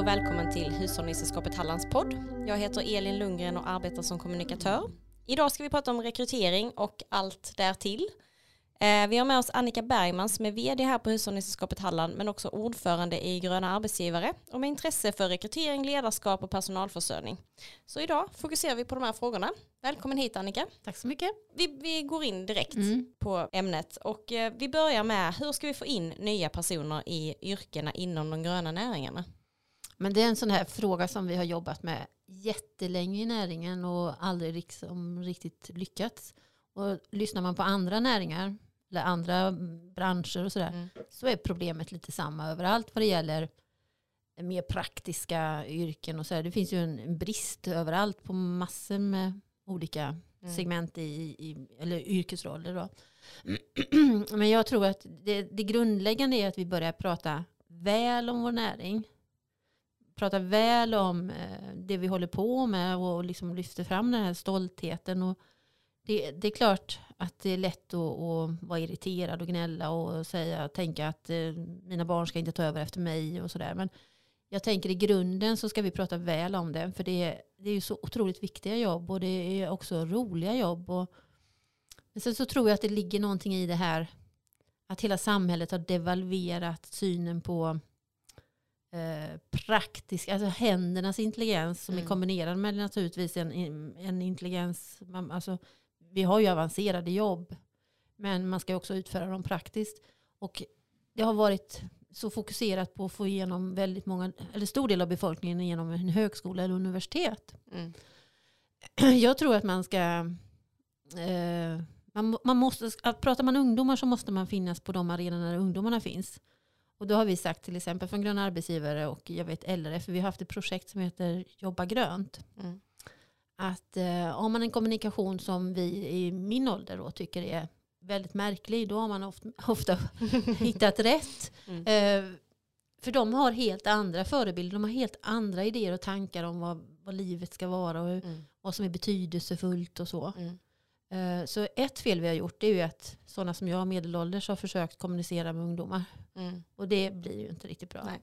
och välkommen till Hushållningssällskapet Hallands podd. Jag heter Elin Lundgren och arbetar som kommunikatör. Idag ska vi prata om rekrytering och allt därtill. Eh, vi har med oss Annika Bergman som är vd här på Hushållningssällskapet Halland men också ordförande i Gröna Arbetsgivare och med intresse för rekrytering, ledarskap och personalförsörjning. Så idag fokuserar vi på de här frågorna. Välkommen hit Annika. Tack så mycket. Vi, vi går in direkt mm. på ämnet och eh, vi börjar med hur ska vi få in nya personer i yrkena inom de gröna näringarna? Men det är en sån här fråga som vi har jobbat med jättelänge i näringen och aldrig liksom riktigt lyckats. Och lyssnar man på andra näringar eller andra branscher och sådär mm. så är problemet lite samma överallt vad det gäller mer praktiska yrken och så. Det finns ju en brist överallt på massor med olika mm. segment i, i, eller yrkesroller. Då. Men jag tror att det, det grundläggande är att vi börjar prata väl om vår näring pratar väl om eh, det vi håller på med och liksom lyfter fram den här stoltheten. Och det, det är klart att det är lätt att, att, vara irriterad och gnälla och säga, tänka att eh, mina barn ska inte ta över efter mig och sådär. Men jag tänker i grunden så ska vi prata väl om det. För det är, det är ju så otroligt viktiga jobb och det är också roliga jobb. Och, men sen så tror jag att det ligger någonting i det här att hela samhället har devalverat synen på eh, praktisk, alltså händernas intelligens som mm. är kombinerad med naturligtvis en, en intelligens. Man, alltså, vi har ju avancerade jobb, men man ska också utföra dem praktiskt. Och det har varit så fokuserat på att få igenom väldigt många, eller stor del av befolkningen genom en högskola eller universitet. Mm. Jag tror att man ska, eh, man, man måste, pratar man ungdomar så måste man finnas på de arenorna där ungdomarna finns. Och då har vi sagt till exempel från Gröna Arbetsgivare och jag vet LRF, för vi har haft ett projekt som heter Jobba grönt. Mm. Att eh, har man en kommunikation som vi i min ålder då tycker är väldigt märklig, då har man ofta, ofta hittat rätt. Mm. Eh, för de har helt andra förebilder, de har helt andra idéer och tankar om vad, vad livet ska vara och mm. vad som är betydelsefullt och så. Mm. Eh, så ett fel vi har gjort är ju att sådana som jag, medelålders, har försökt kommunicera med ungdomar. Mm. Och det blir ju inte riktigt bra. Nej.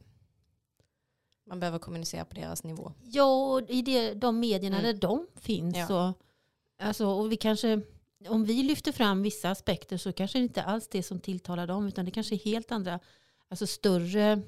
Man behöver kommunicera på deras nivå. Ja, och i det, de medierna mm. där de finns. Ja. Och, alltså, och vi kanske, om vi lyfter fram vissa aspekter så kanske det inte alls det som tilltalar dem. Utan det kanske är helt andra, alltså större.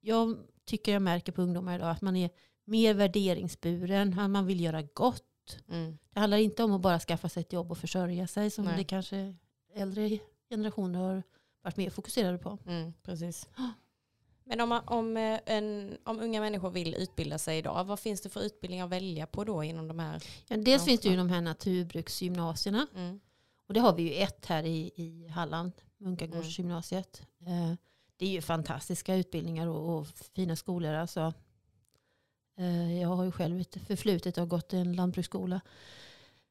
Jag tycker jag märker på ungdomar idag att man är mer värderingsburen. Man vill göra gott. Mm. Det handlar inte om att bara skaffa sig ett jobb och försörja sig som Nej. det kanske äldre generationer har varit mer fokuserade på. Mm, precis. Men om, om, eh, en, om unga människor vill utbilda sig idag, vad finns det för utbildningar att välja på då inom de här? Ja, dels finns det ju de här naturbruksgymnasierna. Mm. Och det har vi ju ett här i, i Halland, Munkagårdsgymnasiet. Mm. Eh, det är ju fantastiska utbildningar och, och fina skolor. Alltså. Eh, jag har ju själv ett förflutet och gått i en lantbruksskola.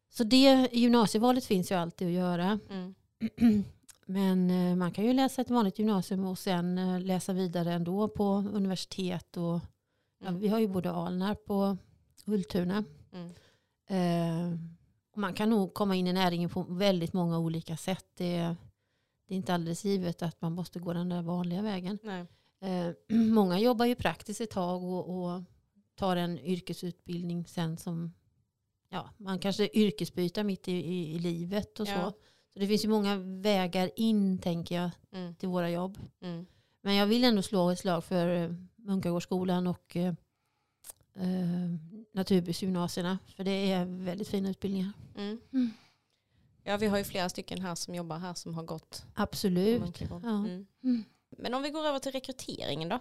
Så det gymnasievalet finns ju alltid att göra. Mm. Men eh, man kan ju läsa ett vanligt gymnasium och sen eh, läsa vidare ändå på universitet. Och, ja, mm. vi har ju både Alnarp och Ultuna. Mm. Eh, och man kan nog komma in i näringen på väldigt många olika sätt. Det, det, är inte alldeles givet att man måste gå den där vanliga vägen. Eh, många jobbar ju praktiskt ett tag och, och tar en yrkesutbildning sen som ja, man kanske yrkesbyter mitt i, i, i livet och ja. så. Så det finns ju många vägar in tänker jag mm. till våra jobb. Mm. Men jag vill ändå slå ett slag för eh, Munkagårdsskolan och eh, eh, naturbruksgymnasierna. För det är väldigt fina utbildningar. Mm. mm. Ja, vi har ju flera stycken här som jobbar här som har gått. Absolut. Ja. Mm. Mm. Men om vi går över till rekryteringen då.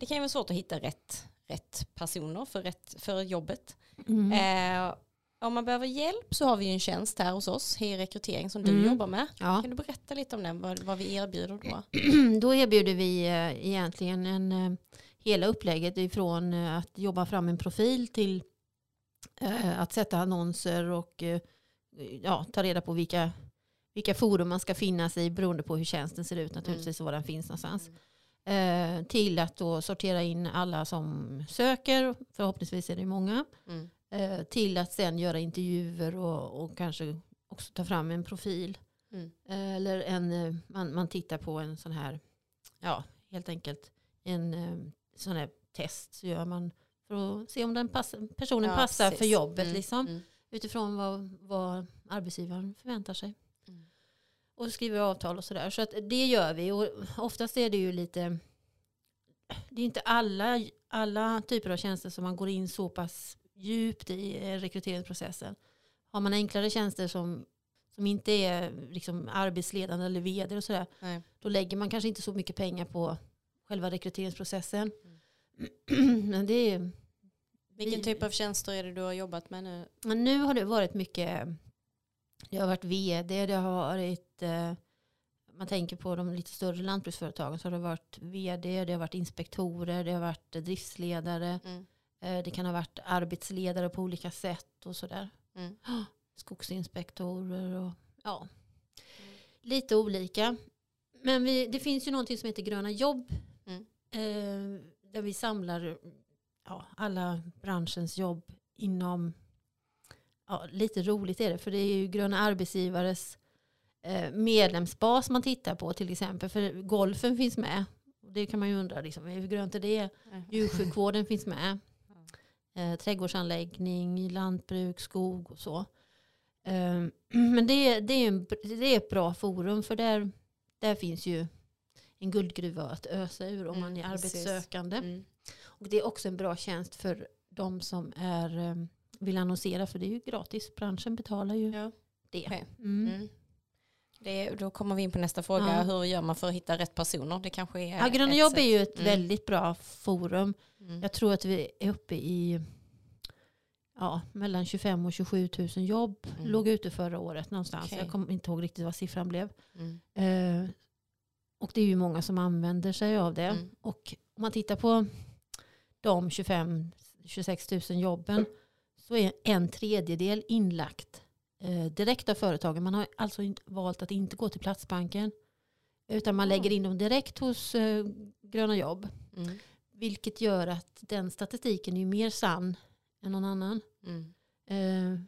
Det kan ju vara svårt att hitta rätt, rätt personer för, rätt, för jobbet. Eh, om man behöver hjälp så har vi ju en tjänst här hos oss, Hej Rekrytering, som du mm. jobbar med. Ja. Kan du berätta lite om den, vad, vad vi erbjuder då? då erbjuder vi eh, egentligen en, eh, hela upplägget ifrån eh, att jobba fram en profil till att sätta annonser och ja, ta reda på vilka, vilka forum man ska finnas i beroende på hur tjänsten ser ut naturligtvis mm. och var den finns någonstans. Mm. Till att då sortera in alla som söker, förhoppningsvis är det många. Mm. Eh, till att sen göra intervjuer och, och kanske också ta fram en profil. Mm. Eh, eller en, eh, man, man tittar på en sån här, ja helt enkelt en sån här test så gör man för att se om den pass, personen Ja, passar precis. för jobbet. Mm, Liksom, mm. Utifrån vad, vad arbetsgivaren förväntar sig. Och skriver avtal och sådär. Så att det gör vi. Och oftast är det ju lite... Det är inte alla, alla typer av tjänster som man går in så pass djupt i eh, rekryteringsprocessen. Har man enklare tjänster som, som inte är liksom arbetsledande eller vd och sådär. Nej. Då lägger man kanske inte så mycket pengar på själva rekryteringsprocessen. Mm. Men det är, Vilken Vi- typ av tjänster är det du har jobbat med nu? Men nu har det varit mycket, det har varit vd, det har varit, eh, man tänker på de lite större lantbruksföretagen så har det varit vd, det har varit inspektorer, det har varit driftsledare, Mm. eh, det kan ha varit arbetsledare på olika sätt och sådär. Mm. Skogsinspektorer och ja, lite olika. Men vi, det finns ju någonting som heter gröna jobb. Mm. Eh, där vi samlar ja, alla branschens jobb inom, ja, lite roligt är det, för det är ju gröna arbetsgivares medlemsbas man tittar på till exempel. För golfen finns med. Och Det kan man ju undra, liksom, hur grönt är det? Djursjukvården finns med. Eh, trädgårdsanläggning, lantbruk, skog och så. Eh, men det, det, är en, det är ett bra forum för där, där finns ju en guldgruva att ösa ur om man är Mm, arbetssökande. Mm. Och det är också en bra tjänst för de som är, eh, vill annonsera för det är ju gratis. Branschen betalar ju Ja. det. Okej. Mm. Det, då kommer vi in på nästa fråga. Ja. Hur gör man för att hitta rätt personer? Det kanske är Ja, Gröna jobb sätt. är ju ett Mm. väldigt bra forum. Mm. Jag tror att vi är uppe i ja, mellan 25 och 27 000 jobb. Mm. Låg ute förra året någonstans. Okej. Jag kommer inte ihåg riktigt vad siffran blev. Mm. Eh, och det är ju många som använder sig av det. Mm. Och om man tittar på de 25-26 000 jobben så är en tredjedel inlagt eh, direkt av företagen. Man har alltså valt att inte gå till Platsbanken utan man Ja. lägger in dem direkt hos eh, Gröna jobb. Mm. Vilket gör att den statistiken är mer sann än någon annan. Mm. Eh,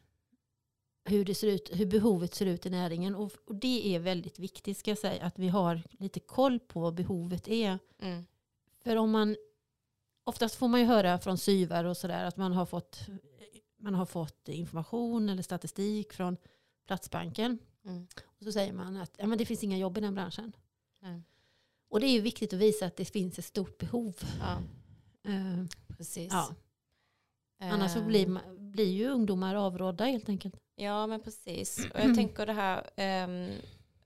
hur, det ser ut, hur behovet ser ut i näringen. Och, och det är väldigt viktigt ska jag säga, att vi har lite koll på vad behovet är. Mm. För om man, oftast får man ju höra från syvar och sådär att man har, fått, man har fått information eller statistik från Platsbanken. Mm. Och så säger man att ja, men det finns inga jobb i den branschen. Nej. Och det är ju viktigt att visa att det finns ett stort behov. Ja, Eh, precis. ja. Annars så blir, blir ju ungdomar avrådda helt enkelt. Ja, men precis. Och jag tänker det här, ehm,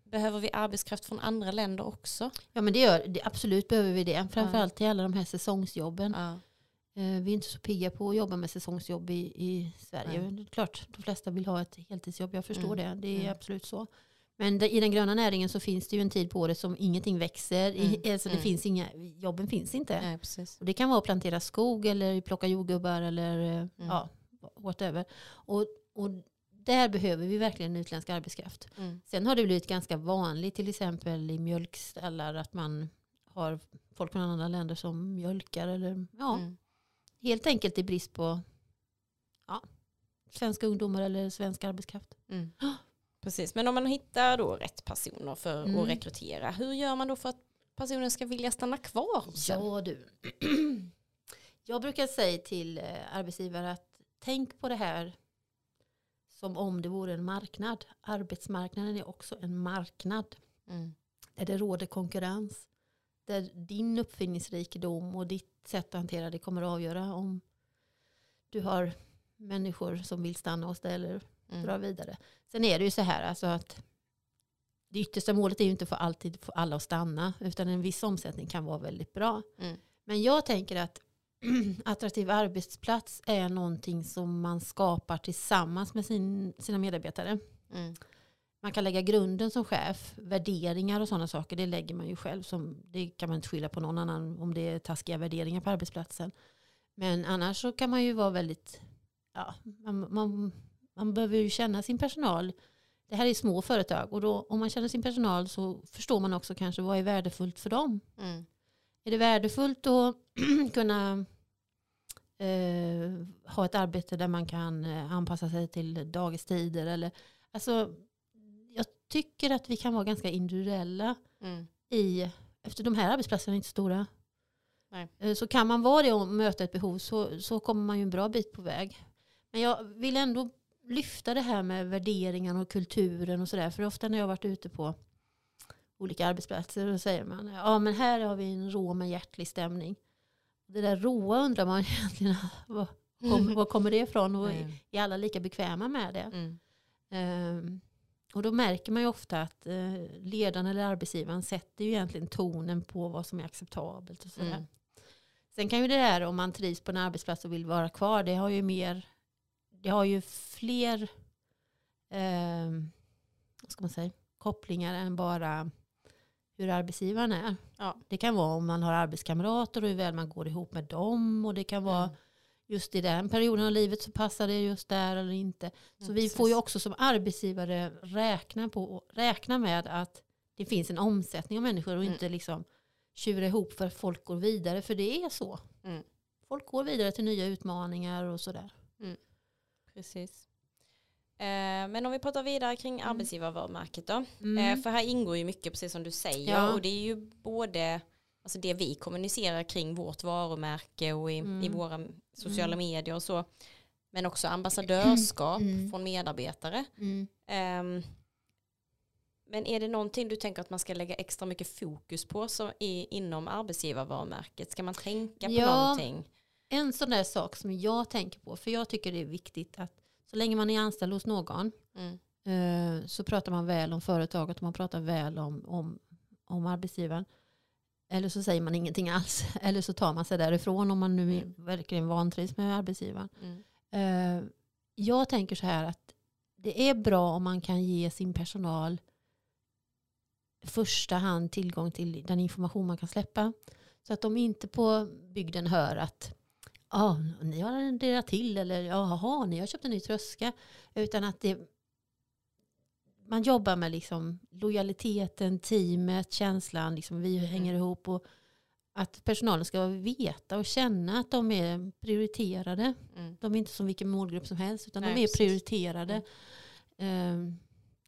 behöver vi arbetskraft från andra länder också? Ja men det gör det, absolut behöver vi det. Framförallt till alla de här säsongsjobben. Ja. Eh, vi är inte så pigga på att jobba med säsongsjobb i, i Sverige. Nej. Det är klart, de flesta vill ha ett heltidsjobb. Jag förstår Mm. det. Det är Mm. absolut så. Men det, i den gröna näringen så finns det ju en tid på året som ingenting växer. Mm. alltså det Mm. finns inga, jobben finns inte. Nej. Och det kan vara att plantera skog eller plocka jordgubbar eller eh, Mm. ja, whatever. Och, och där behöver vi verkligen utländsk arbetskraft. Mm. Sen har det blivit ganska vanligt till exempel i mjölkstallar att man har folk från andra länder som mjölkar eller ja, Mm. Helt enkelt i brist på ja, svenska ungdomar eller svensk arbetskraft. Mm. Precis, men om man hittar då rätt personer för Mm. att rekrytera, hur gör man då för att personen ska vilja stanna kvar? Ja du. Jag brukar säga till eh, arbetsgivare att tänk på det här som om det vore en marknad. Arbetsmarknaden är också en marknad. Mm. där det råder konkurrens. Där din uppfinningsrikedom och ditt sätt att hantera det kommer att avgöra om du har människor som vill stanna hos dig eller Mm. dra vidare. Sen är det ju så här alltså att det yttersta målet är ju inte för alltid få alla att stanna utan en viss omsättning kan vara väldigt bra. Mm. Men jag tänker att attraktiv arbetsplats är någonting som man skapar tillsammans med sin, sina medarbetare. Mm. Man kan lägga grunden som chef, värderingar och sådana saker, det lägger man ju själv. Som, det kan man inte skylla på någon annan om det är taskiga värderingar på arbetsplatsen. Men annars så kan man ju vara väldigt, ja, man, man, man behöver ju känna sin personal. Det här är små företag och då, om man känner sin personal så förstår man också kanske vad är värdefullt för dem. Mm. Är det värdefullt att kunna eh, ha ett arbete där man kan eh, anpassa sig till dagistider? Eller, alltså, tycker att vi kan vara ganska individuella Mm. i, efter de här arbetsplatserna är inte stora. Nej. Eh, Så kan man vara det och möta ett behov så, så kommer man ju en bra bit på väg. Men jag vill ändå lyfta det här med värderingar och kulturen och sådär. För ofta när jag varit ute på olika arbetsplatser då säger man ja men här har vi en rå men hjärtlig stämning. Det där råa undrar man egentligen var, kom, var kommer det ifrån och är alla lika bekväma med det? Mm. Ehm, och då märker man ju ofta att eh, ledaren eller arbetsgivaren sätter ju egentligen tonen på vad som är acceptabelt och sådär. Mm. Sen kan ju det här om man trivs på en arbetsplats och vill vara kvar, det har ju mer, det har ju fler ehm, vad ska man säga, kopplingar än bara hur arbetsgivaren är. Ja. Det kan vara om man har arbetskamrater och hur väl man går ihop med dem och det kan vara Mm. Just i den perioden av livet så passar det just där eller inte. Så Mm, vi får ju också som arbetsgivare räkna, på, räkna med att det finns en omsättning av människor och Mm. inte liksom tjura ihop för att folk går vidare. För det är så. Mm. Folk går vidare till nya utmaningar och sådär. Precis. Eh, men om vi pratar vidare kring Mm. arbetsgivarvarumärket då. Mm. Eh, för här ingår ju mycket precis som du säger Ja. och det är ju både alltså det vi kommunicerar kring vårt varumärke och i, Mm. i våra sociala medier och så. Men också ambassadörskap Mm. från medarbetare. Mm. Ehm, men är det någonting du tänker att man ska lägga extra mycket fokus på så i, inom arbetsgivarvarumärket? Ska man tänka på Ja. någonting? En sån där sak som jag tänker på, för jag tycker det är viktigt att så länge man är anställd hos någon Mm. eh, så pratar man väl om företaget och man pratar väl om, om, om arbetsgivaren. Eller så säger man ingenting alls. Eller så tar man sig därifrån om man nu Mm. verkligen vantrivs med arbetsgivaren. Mm. Eh, jag tänker så här att det är bra om man kan ge sin personal första hand tillgång till den information man kan släppa. Så att de inte på bygden hör att ja, ni har renderat till eller jaha, ni har köpt en ny tröska. Utan att det, man jobbar med liksom lojaliteten, teamet, känslan, liksom vi hänger ihop. Och att personalen ska veta och känna att de är prioriterade. Mm. De är inte som vilken målgrupp som helst utan Nej, de är prioriterade. Ehm,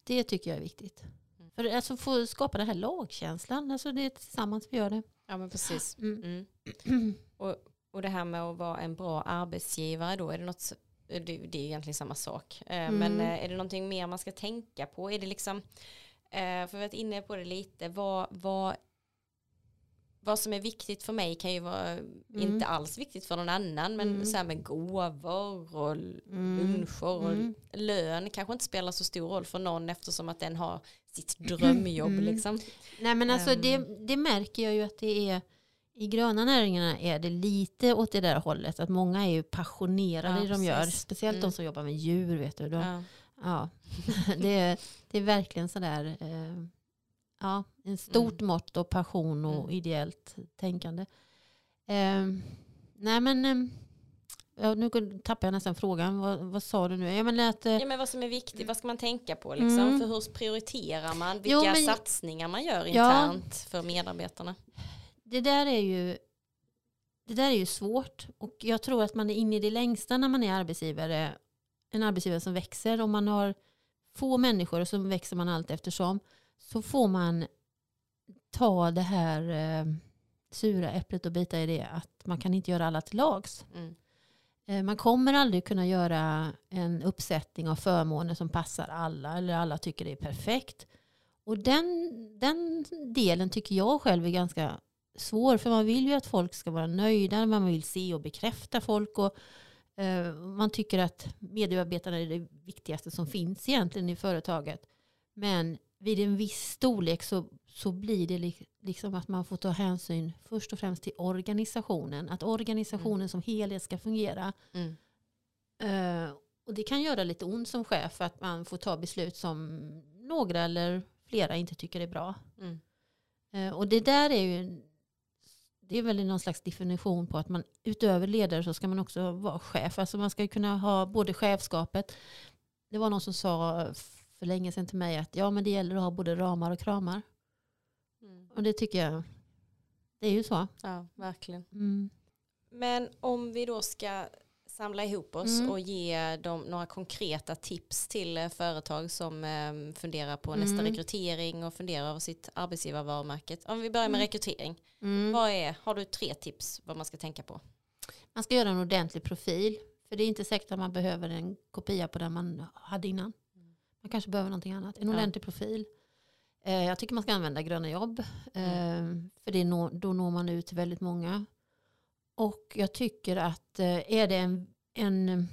det tycker jag är viktigt. Mm. För alltså få skapa den här lagkänslan, alltså det är tillsammans vi gör det. Ja men precis. Mm. Mm. Och, och det här med att vara en bra arbetsgivare då, är det något, det, det är egentligen samma sak. Eh, Mm. Men eh, är det någonting mer man ska tänka på? Är det liksom, eh, för vi har varit inne på det lite, vad, vad, vad som är viktigt för mig kan ju vara inte alls viktigt för någon annan, men Mm. så här med gåvor och Mm. luncher och Mm. lön kanske inte spelar så stor roll för någon eftersom att den har sitt drömjobb Mm. liksom. Nej men alltså Ehm. det, det märker jag ju att det är i gröna näringarna är det lite åt det där hållet. Att många är ju passionerade Ja, i det de gör. Speciellt Mm. de som jobbar med djur. Vet du. De, Ja. Ja, det, är, det är verkligen sådär, eh, ja, en stort mått av passion och Mm. ideellt tänkande. Eh, nej men, eh, ja, nu tappar jag nästan frågan. Vad, vad sa du nu? Jag menar att, eh, Ja men vad som är viktigt, vad ska man tänka på liksom? Mm. För hur prioriterar man? Vilka Jo, men- satsningar man gör Ja. internt för medarbetarna? Det där är ju det där är ju svårt och jag tror att man är inne i det längsta när man är arbetsgivare. En arbetsgivare som växer. Om man har få människor så växer man allt eftersom. Så får man ta det här eh, sura äpplet och bita i det. Att man kan inte göra alla till lags. Mm. Eh, man kommer aldrig kunna göra en uppsättning av förmåner som passar alla. Eller alla tycker det är perfekt. Och den, den delen tycker jag själv är ganska svår. För man vill ju att folk ska vara nöjda. Man vill se och bekräfta folk. Och, eh, man tycker att mediearbetarna är det viktigaste som finns egentligen i företaget. Men vid en viss storlek så, så blir det li- liksom att man får ta hänsyn först och främst till organisationen. Att organisationen som helhet ska fungera. Mm. Eh, och det kan göra lite ont som chef att man får ta beslut som några eller flera inte tycker är bra. Mm. Eh, och det där är ju det är väl någon slags definition på att man utöver ledare så ska man också vara chef. Alltså man ska ju kunna ha både chefskapet. Det var någon som sa för länge sedan till mig att ja men det gäller att ha både ramar och kramar. Mm. Och det tycker jag, det är ju så. Ja, verkligen. Mm. Men om vi då ska samla ihop oss Mm. och ge dem några konkreta tips till eh, företag som eh, funderar på nästa Mm. rekrytering och funderar över sitt arbetsgivarvarumärke. Om vi börjar med Mm. rekrytering. Mm. Vad är, har du tre tips vad man ska tänka på? Man ska göra en ordentlig profil. För det är inte säkert att man behöver en kopia på den man hade innan. Man kanske behöver någonting annat. En Ja. ordentlig profil. Eh, jag tycker man ska använda gröna jobb. Mm. för det då når man ut till väldigt många. Och jag tycker att eh, är det en, en eh,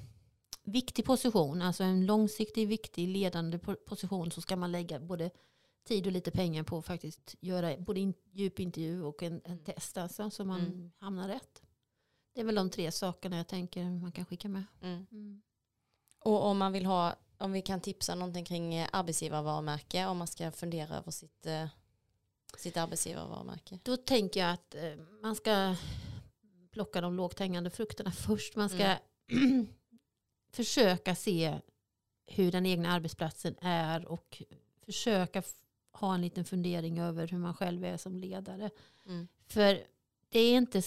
viktig position, alltså en långsiktig, viktig, ledande po- position så ska man lägga både tid och lite pengar på att faktiskt göra både in, djupintervju och en, en test alltså, så man Mm. hamnar rätt. Det är väl de tre sakerna jag tänker man kan skicka med. Mm. Mm. Och om man vill ha, om vi kan tipsa någonting kring eh, arbetsgivarvarumärke, om man ska fundera över sitt, sitt arbetsgivarvarumärke. Då tänker jag att man ska plocka de lågt hängande frukterna först. Man ska försöka se hur den egna arbetsplatsen är och försöka ha en liten fundering över hur man själv är som ledare. Mm. För det är inte,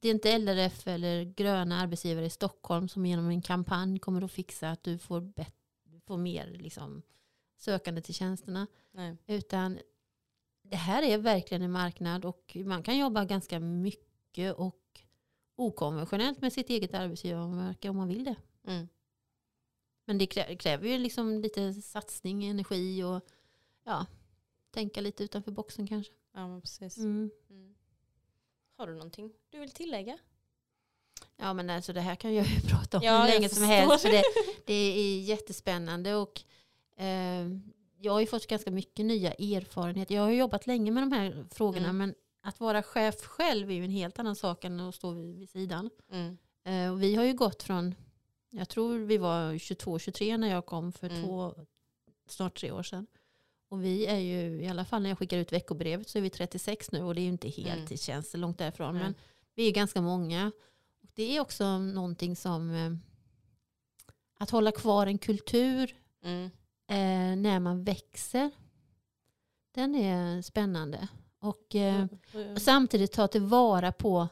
det är inte LRF eller gröna arbetsgivare i Stockholm som genom en kampanj kommer att fixa att du får, bet- får mer liksom, sökande till tjänsterna. Nej. Utan det här är verkligen en marknad och man kan jobba ganska mycket och okonventionellt med sitt eget arbetsgivarmärke om man vill det. Mm. Men det krä- kräver ju liksom lite satsning, energi och ja, tänka lite utanför boxen kanske. Ja, precis. Mm. Mm. Har du någonting du vill tillägga? Ja men alltså det här kan jag ju prata om Ja, hur länge som helst. För det, det är jättespännande och eh, jag har ju fått ganska mycket nya erfarenheter. Jag har jobbat länge med de här frågorna Mm. men att vara chef själv är ju en helt annan sak än att stå vid, vid sidan. Mm. Eh, och vi har ju gått från, jag tror vi var 22-23 när jag kom för Mm. två, snart tre år sedan. Och vi är ju, i alla fall när jag skickar ut veckobrevet så är vi 36 nu och det är ju inte heltidstjänster långt därifrån. Mm. Men vi är ganska många. Och det är också någonting som, eh, att hålla kvar en kultur Mm. eh, när man växer, den är spännande. Och eh, Mm. och samtidigt ta tillvara på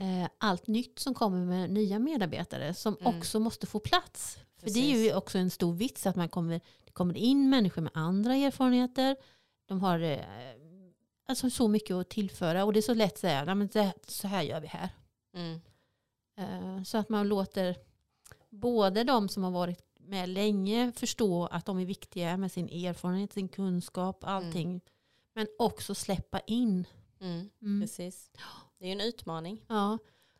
eh, allt nytt som kommer med nya medarbetare som Mm. också måste få plats. För det är ju också en stor vits att man kommer, det kommer in människor med andra erfarenheter. De har eh, alltså så mycket att tillföra och det är så lätt att säga, "Nej, men det, så här gör vi här. Mm. Eh, så att man låter både de som har varit med länge förstå att de är viktiga med sin erfarenhet, sin kunskap, allting. Men också släppa in. Mm. Mm. Precis. Det är ju en utmaning. Ja.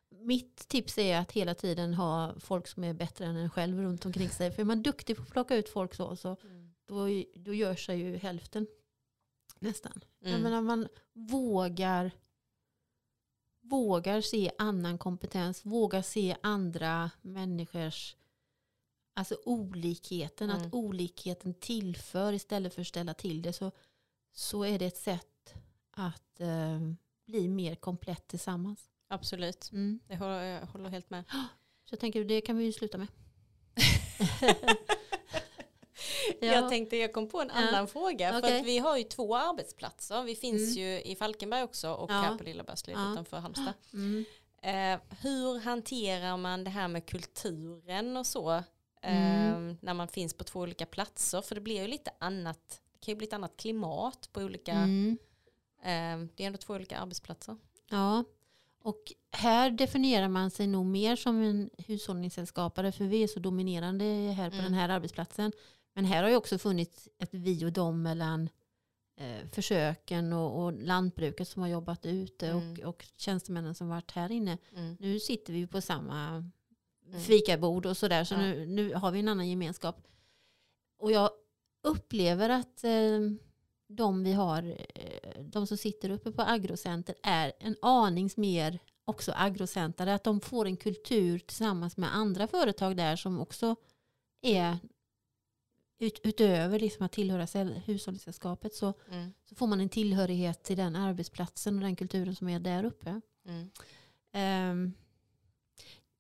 Mitt tips är att hela tiden ha folk som är bättre än en själv runt omkring sig. För är man duktig på att plocka ut folk så, så då, då gör sig ju hälften nästan. Mm. Jag menar, man vågar, vågar se annan kompetens, vågar se andra människors alltså olikheten, Mm. att olikheten tillför istället för att ställa till det så, så är det ett sätt att eh, bli mer komplett tillsammans. Absolut. Mm. Det håller, jag håller helt med. Så jag tänker det kan vi ju sluta med. Jag tänkte jag kom på en Ja. annan fråga. För Okej. att vi har ju två arbetsplatser. Vi finns ju i Falkenberg också och Ja. här på Lilla Börslid Ja. utanför Halmstad. Mm. Eh, hur hanterar man det här med kulturen och så? Eh, Mm. När man finns på två olika platser. För det blir ju lite annat. Kan ju bli ett annat klimat på olika. Mm. Eh, det är ändå två olika arbetsplatser. Ja, och här definierar man sig nog mer som en hushållningssällskapare för vi är så dominerande här på Mm. den här arbetsplatsen. Men här har ju också funnits ett vi och dem mellan eh, försöken och, och lantbruket som har jobbat ute Mm. och, och tjänstemännen som varit här inne. Mm. Nu sitter vi på samma Mm. fikabord och sådär så Ja. nu, nu har vi en annan gemenskap. Och jag upplever att eh, de vi har, eh, de som sitter uppe på agrocenter är en anings mer också agrocentare. Att de får en kultur tillsammans med andra företag där som också är ut, utöver liksom att tillhöra säll- hushållningssällskapet så, Mm. så får man en tillhörighet till den arbetsplatsen och den kulturen som är där uppe. Mm. Ehm,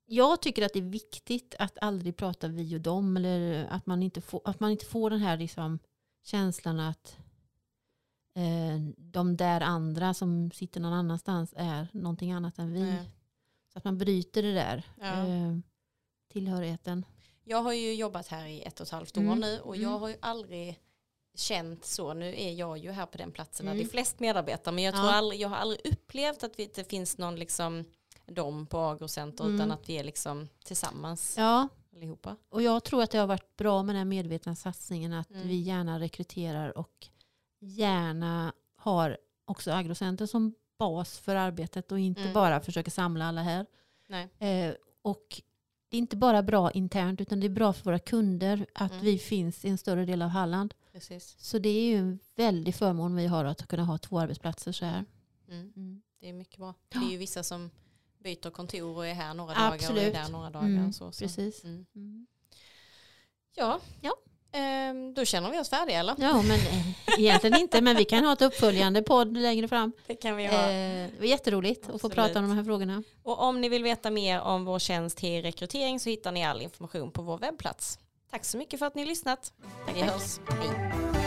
jag tycker att det är viktigt att aldrig prata vi och dem. Eller att man inte får, att man inte får den här liksom känslan att eh, de där andra som sitter någon annanstans är någonting annat än vi. Nej. Så att man bryter det där. Ja. Ehm, tillhörigheten? Jag har ju jobbat här i ett och ett halvt år Mm. nu och jag Mm. har ju aldrig känt så. Nu är jag ju här på den platsen där Mm. det är flest medarbetare men jag, tror Ja. aldrig, jag har aldrig upplevt att det finns någon liksom dom på Agrocenter Mm. utan att vi är liksom tillsammans Ja, allihopa. och jag tror att det har varit bra med den här medvetna satsningen att Mm. vi gärna rekryterar och gärna har också Agrocenter som bas för arbetet och inte Mm. bara försöker samla alla här. Nej. Eh, och det är inte bara bra internt utan det är bra för våra kunder att Mm. vi finns i en större del av Halland. Precis. Så det är ju en väldig förmån vi har att kunna ha två arbetsplatser så här. Mm. Mm. Det är mycket bra. Det är ju vissa som byter kontor och är här några dagar och är Absolut. där några dagar. Mm, så, så. Precis. Mm. Mm. Ja, Ja. Ehm, då känner vi oss färdiga eller? Ja, men eh, egentligen inte. Men vi kan ha ett uppföljande podd längre fram. Det kan vi ha. det var jätteroligt att få Absolut. prata om de här frågorna. Och om ni vill veta mer om vår tjänst till rekrytering så hittar ni all information på vår webbplats. Tack så mycket för att ni har lyssnat. Tack, vi tack. hörs. Hej.